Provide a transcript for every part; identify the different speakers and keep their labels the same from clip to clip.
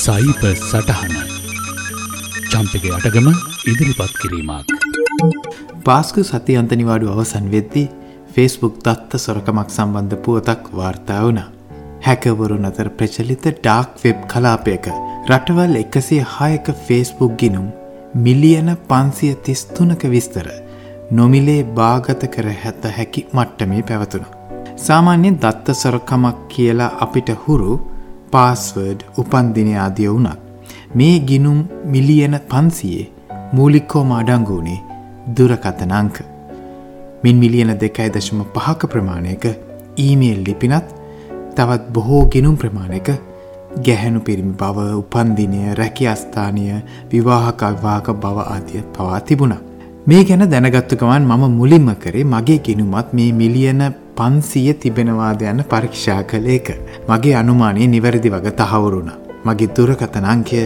Speaker 1: සයිප සටහන චම්පක අටගම ඉදිරිපත් කිරීමක්
Speaker 2: පාස්කු සති අන්තනිවාඩු අවසන් වෙද්දී ෆෙස්බුක් දත්ත සොරකමක් සම්බන්ධ පුවතක් වාර්තා වුණා. හැකවරුන් අතර ප්‍රචලිත ඩාක් වෙබ් කලාපයක රටවල් එකසිය හයක ෆේස්බුක් ගිනුම් මිලියන පන්සිය තිස්තුනක විස්තර නොමිලේ භාගත කර හැත හැකි මට්ටමේ පැවතුන. සාමාන්‍යයෙන් දත්ත සොරකමක් කියලා අපිට හුරු පාස්වර්ඩ් උපන්දිනය ආදිය වුණත් මේ ගිනුම් මිලියන පන්සියේ මූලික්කෝම අඩංගුවනේ දුරකතන අංක. මින් මිලියන දෙකයි දශම පහක ප්‍රමාණයක ඊමේල් ලිපිනත් තවත් බොහෝ ගෙනුම් ප්‍රමාණයක ගැහැණු පිරිමි බව උපන්දිනය රැකි අස්ථානය විවාහකල්වාක බව ආදිය පවා තිබුණා. මේ ගැන දැනගත්තු ගමන් මම මුලින්ම කරේ මගේ ගිනුමත් මේ මිලියන පන්සිය තිබෙනවාද යන්න පරීක්ෂා කළ එක. මගේ අනුමානය නිවැරදි වග තහවුරුණ. මගේ දුරකතන අංකය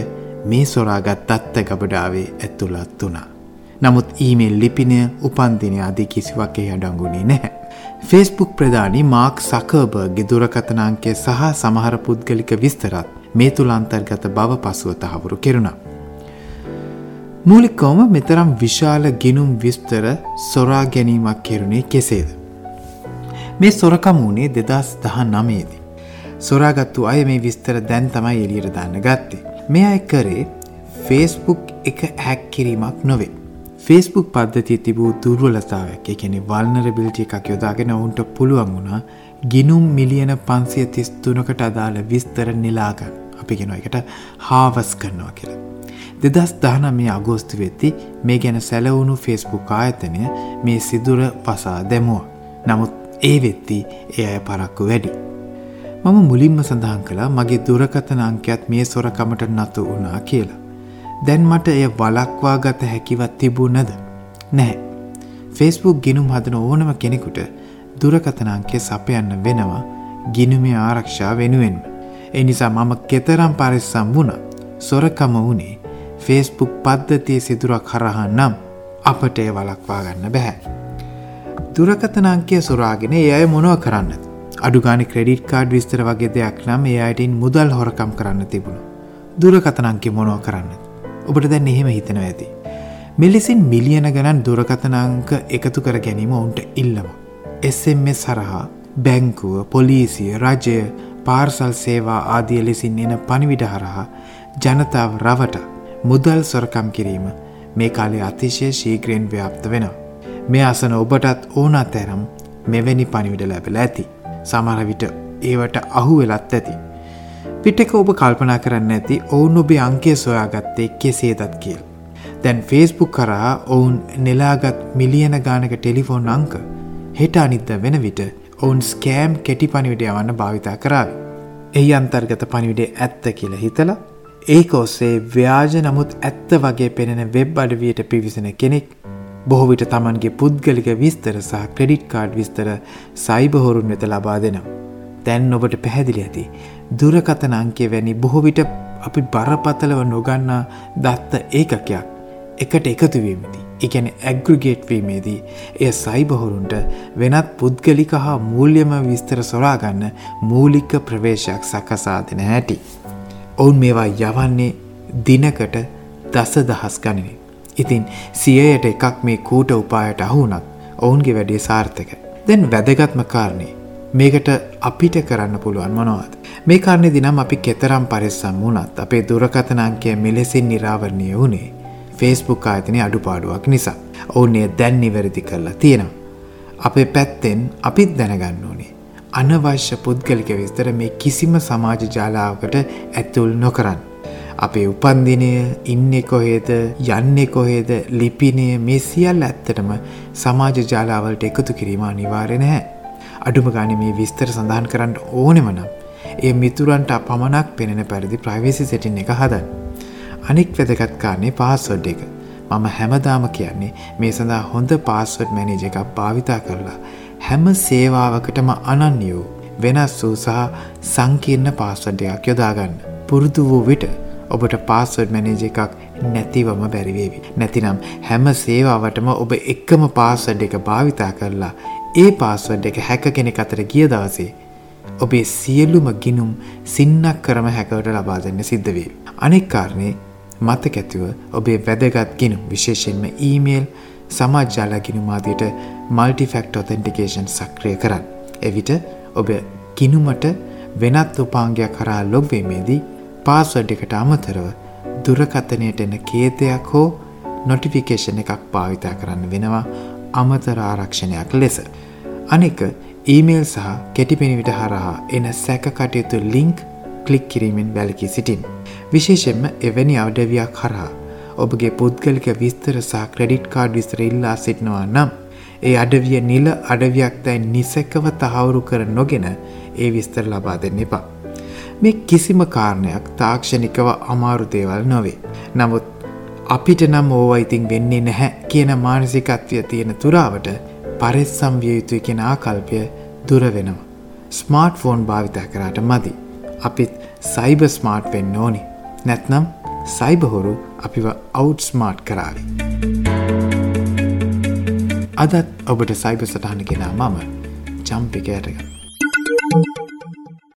Speaker 2: මේ සොරාගත් අත්ත ගබඩාවේ ඇතුළත් වුණා. නමුත් ඊමේල් ලිපිනය උපන්දිනය අධි කිසිවක්ගේ අඩංගුණේ නැහැ. ෆෙස්බුක් ප්‍රධානි මාක් සකර්බර්ගේ දුරකතනාංකය සහ සමහර පුද්ගලික විස්තරත් මේ තුළ අන්තර්ගත බව පසුව තහවුරු කෙරුණා. මූලිකවම මෙතරම් විශාල ගිනුම් විස්තර සොරා ගැනීමක් කෙරුණේ කෙසේද. මේ සොරකම වුණේ දෙදස් දහ නමේදී. සොරාගත්තු අය මේ විස්තර දැන් තමයි එලියට දාන්න ගත්තේ. මේ අය කරේ ෆේස්බුක් එක හැක් කිරීමක් නොවේ. ෆේස්බුක් පද්ධතිය තිබූ දුර්වලතාවක් එකනෙ වල්නරබිලිටි එකක් යොදාගෙන ඔවුන්ට පුළුවන් වුණා ගිනුම් මිලියන පන්සිය තිස් තුනකට අදාළ විස්තර නිලාගන්න අපි ගෙනවා එකට හාවස් කරනවා කියලා. දෙදස් දාන මේ අගෝස්තු වෙත්ති මේ ගැන සැලවුණු ෆෙස්බුක් ආයතනය මේ සිදුර පසා දැමුව. නමුත් ඒ වෙත්ති ඒ අය පරක්කු වැඩි. මම මුලින්ම සඳහන් කලා මගේ දුරකතන අංකයත් මේ සොරකමට නතු වුණා කියලා. දැන් මට එය වලක්වා ගත හැකිවත් තිබුණද. නැහැ. ෆෙස්බුක් ගිනුම් හදන ඕනම කෙනෙකුට දුරකතනංකය සපයන්න වෙනවා ගිනුමේ ආරක්ෂා වෙනුවෙන්ම. එනිසා මම කෙතරම් පරිස්සම් වුණ සොරකම වුණේ ෆේස්බුක් පද්ධතිය සිදුරක් හරහා නම් අපට එය වලක්වා ගන්න බැහැ. දුරකතනංකය සුරාගෙන ඒ අය මොනව කරන්න. අඩුගානි ක්‍රඩිට් කාඩ් විස්තර වගේ දෙයක් නම් ඒ අයටින් මුදල් හොරකම් කරන්න තිබුණු. දුරකතනංකි මොනව කරන්න. ඔබට දැන් එහෙම හිතන ඇති. මෙලෙසින් මිලියන ගණන් දුරකතනංක එකතු කර ගැනීම ඔවුන්ට ඉල්ලම. SMS හරහා බැංකුව පොලිසිය රජය පාර්සල් සේවා ආදිය ලෙසින් එන පනිවිඩ හරහා ජනතාව රවට මුදල් සොරකම් කිරීම මේ කාලේ අතිශය ශීග්‍රයෙන් ව්‍යාප්ත වෙනවා. මේ අසන ඔබටත් ඕන අතැරම් මෙවැනි පනිවිඩ ලැබල ඇති. සමහර විට ඒවට අහු වෙලත් ඇති. පිටක ඔබ කල්පනා කරන්න ඇති ඔවුන් ඔබේ අංකය සොයාගත්තේ කෙසේදත් කියල්. දැන් ෆේස්බුක් කරා ඔවුන් නෙලාගත් මිලියන ගානක ටෙලිෆෝන් අංක හෙට අනිද්ද වෙන විට ඔවුන් ස්කෑම් කෙටි පනිවිඩ යවන්න භාවිතා කරාව. එහි අන්තර්ගත පනිවිඩේ ඇත්ත කියල හිතලා ඒක ඔස්සේ ව්‍යාජ නමුත් ඇත්ත වගේ පෙනෙන වෙබ් අඩවියට පිවිසෙන කෙනෙක් බොහෝවිට තමන්ගේ පුද්ගලික විස්තර සහ ක්‍රඩිට් කාඩ් විස්තර සයිබහොරුන් වෙත ලබා දෙනවා. තැන් ඔබට පැහැදිලි ඇති. දුරකතන අංකේ වැනි බොහෝවිට අපි බරපතලව නොගන්නා දත්ත ඒකකයක් එකට එකතුවීමදී. එකැන ඇග්‍රගේට්වීමේදී එය සයිබහොරුන්ට වෙනත් පුද්ගලික හා මූල්‍යම විස්තර සොරාගන්න මූලික ප්‍රවේශයක් සකසාදෙන හැටි. ඔවුන් මේවා යවන්නේ දිනකට දස දහස් ගණනේ. ඉතින් සියයට එකක් මේ කූට උපායට අහුනත් ඔවුන්ගේ වැඩේ සාර්ථක. දැන් වැදගත්ම කාරණය මේකට අපිට කරන්න පුළුවන් මොනවාද. මේ කාරණය දිනම් අපි කෙතරම් පරිස්සම් වුණත් අපේ දුරකථනංකය මෙලෙසින් නිරාවරණය වුණේ ෆේස්බුක් ආයතනය අඩුපාඩුවක් නිසා. ඔවුන්නේ දැන් නිවැරදි කරලා තියෙනවා. අපේ පැත්තෙන් අපිත් දැනගන්න ඕනේ. අනවශ්‍ය පුද්ගලික විස්තර මේ කිසිම සමාජ ජාලාවකට ඇතුල් නොකරන්න. අපේ උපන්දිනය ඉන්නෙ කොහේද යන්නේ කොහේද ලිපිනය මේ සියල් ඇත්තටම සමාජ ජාලාවලට එකතු කිරීම අනිවාර්ය නැහැ. අඩුම ගාන මේ විස්තර සඳහන් කරන්න ඕනෙම නම් ඒ මිතුරන්ට පමණක් පෙනෙන පරිදි ප්‍රයිවසි සෙටින් එක හදන්. අනික් වැදගත් කාරණේ පාස්වඩ් එක. මම හැමදාම කියන්නේ මේ සඳහා හොඳ පාස්වඩ් මැනේජ එකක් භාවිතා කරලා හැම සේවාවකටම අනන්‍යෝ වෙනස් වූ සහ සංකීර්ණ පාස්වඩ්ඩයක් යොදාගන්න. පුරුදු වූ විට ඔබට පාස්වඩ් මැනේජ එකක් නැතිවම බැරිවේවි. නැතිනම් හැම සේවාවටම ඔබ එක්කම පාස්වඩ් එක භාවිතා කරලා ඒ පාස්වඩ් එක හැක කෙනෙ අතර ගිය දවසේ ඔබේ සියල්ලුම ගිනුම් සින්නක් කරම හැකවට ලබා දෙන්න සිද්ධ වේ. අනෙක් කාරණේ මතක ඇතිව ඔබේ වැදගත් ගිනුම් විශේෂයෙන්ම ඊමේල් සමාජ්ජාල ගිනුම් ආදියට මල්ටිෆැක්ටර් ඔතෙන්ටිකේෂන් සක්‍රිය කරන්න. එවිට ඔබ ගිනුමට වෙනත් උපාංගයක් කරා ලොග් වීමේදී පාස්වර්ඩ් එකට අමතරව දුරකථනයට එන කේතයක් හෝ නොටිෆිකේෂන් එකක් භාවිතා කරන්න වෙනවා අමතර ආරක්ෂණයක් ලෙස. අනෙක ඊමේල් සහ කෙටිපෙනිවිට හරහා එන සැක කටයුතු ලිංක් කලික් කිරීමෙන් වැලකී සිටින්. විශේෂෙන්ම එවැනි අවඩවියක් හරහා ඔබගේ පුද්ගලික විස්තර සහ ක්‍රඩිට් කාඩ් විස්තර ඉල්ලා සිටිනවා නම් ඒ අඩවිය නිල අඩවියක් දැයි නිසැකව තහවුරු කර නොගෙන ඒ විස්තර ලබා දෙන්න එපා. මේ කිසිම කාරණයක් තාක්ෂණිකව අමාරු දේවල් නොවේ. නමුත් අපිට නම් ඕවා ඉතින් වෙන්නේ නැහැ කියන මානසිකත්වය තියෙන තුරාවට පරිස්සම් විය යුතුයි කියන ආකල්පය දුර වෙනවා. ස්මාර්ට් ෆෝන් භාවිතා කරාට මදි. අපිත් සයිබ ස්මාර්ට් වෙන්න ඕනි. නැත්නම් සයිබහොරු අපිව අවුට් ස්මාර්ට් කරාවි. අදත් ඔබට සයිබ සටහන ගෙනා මම චම්පික ඇටගන්න.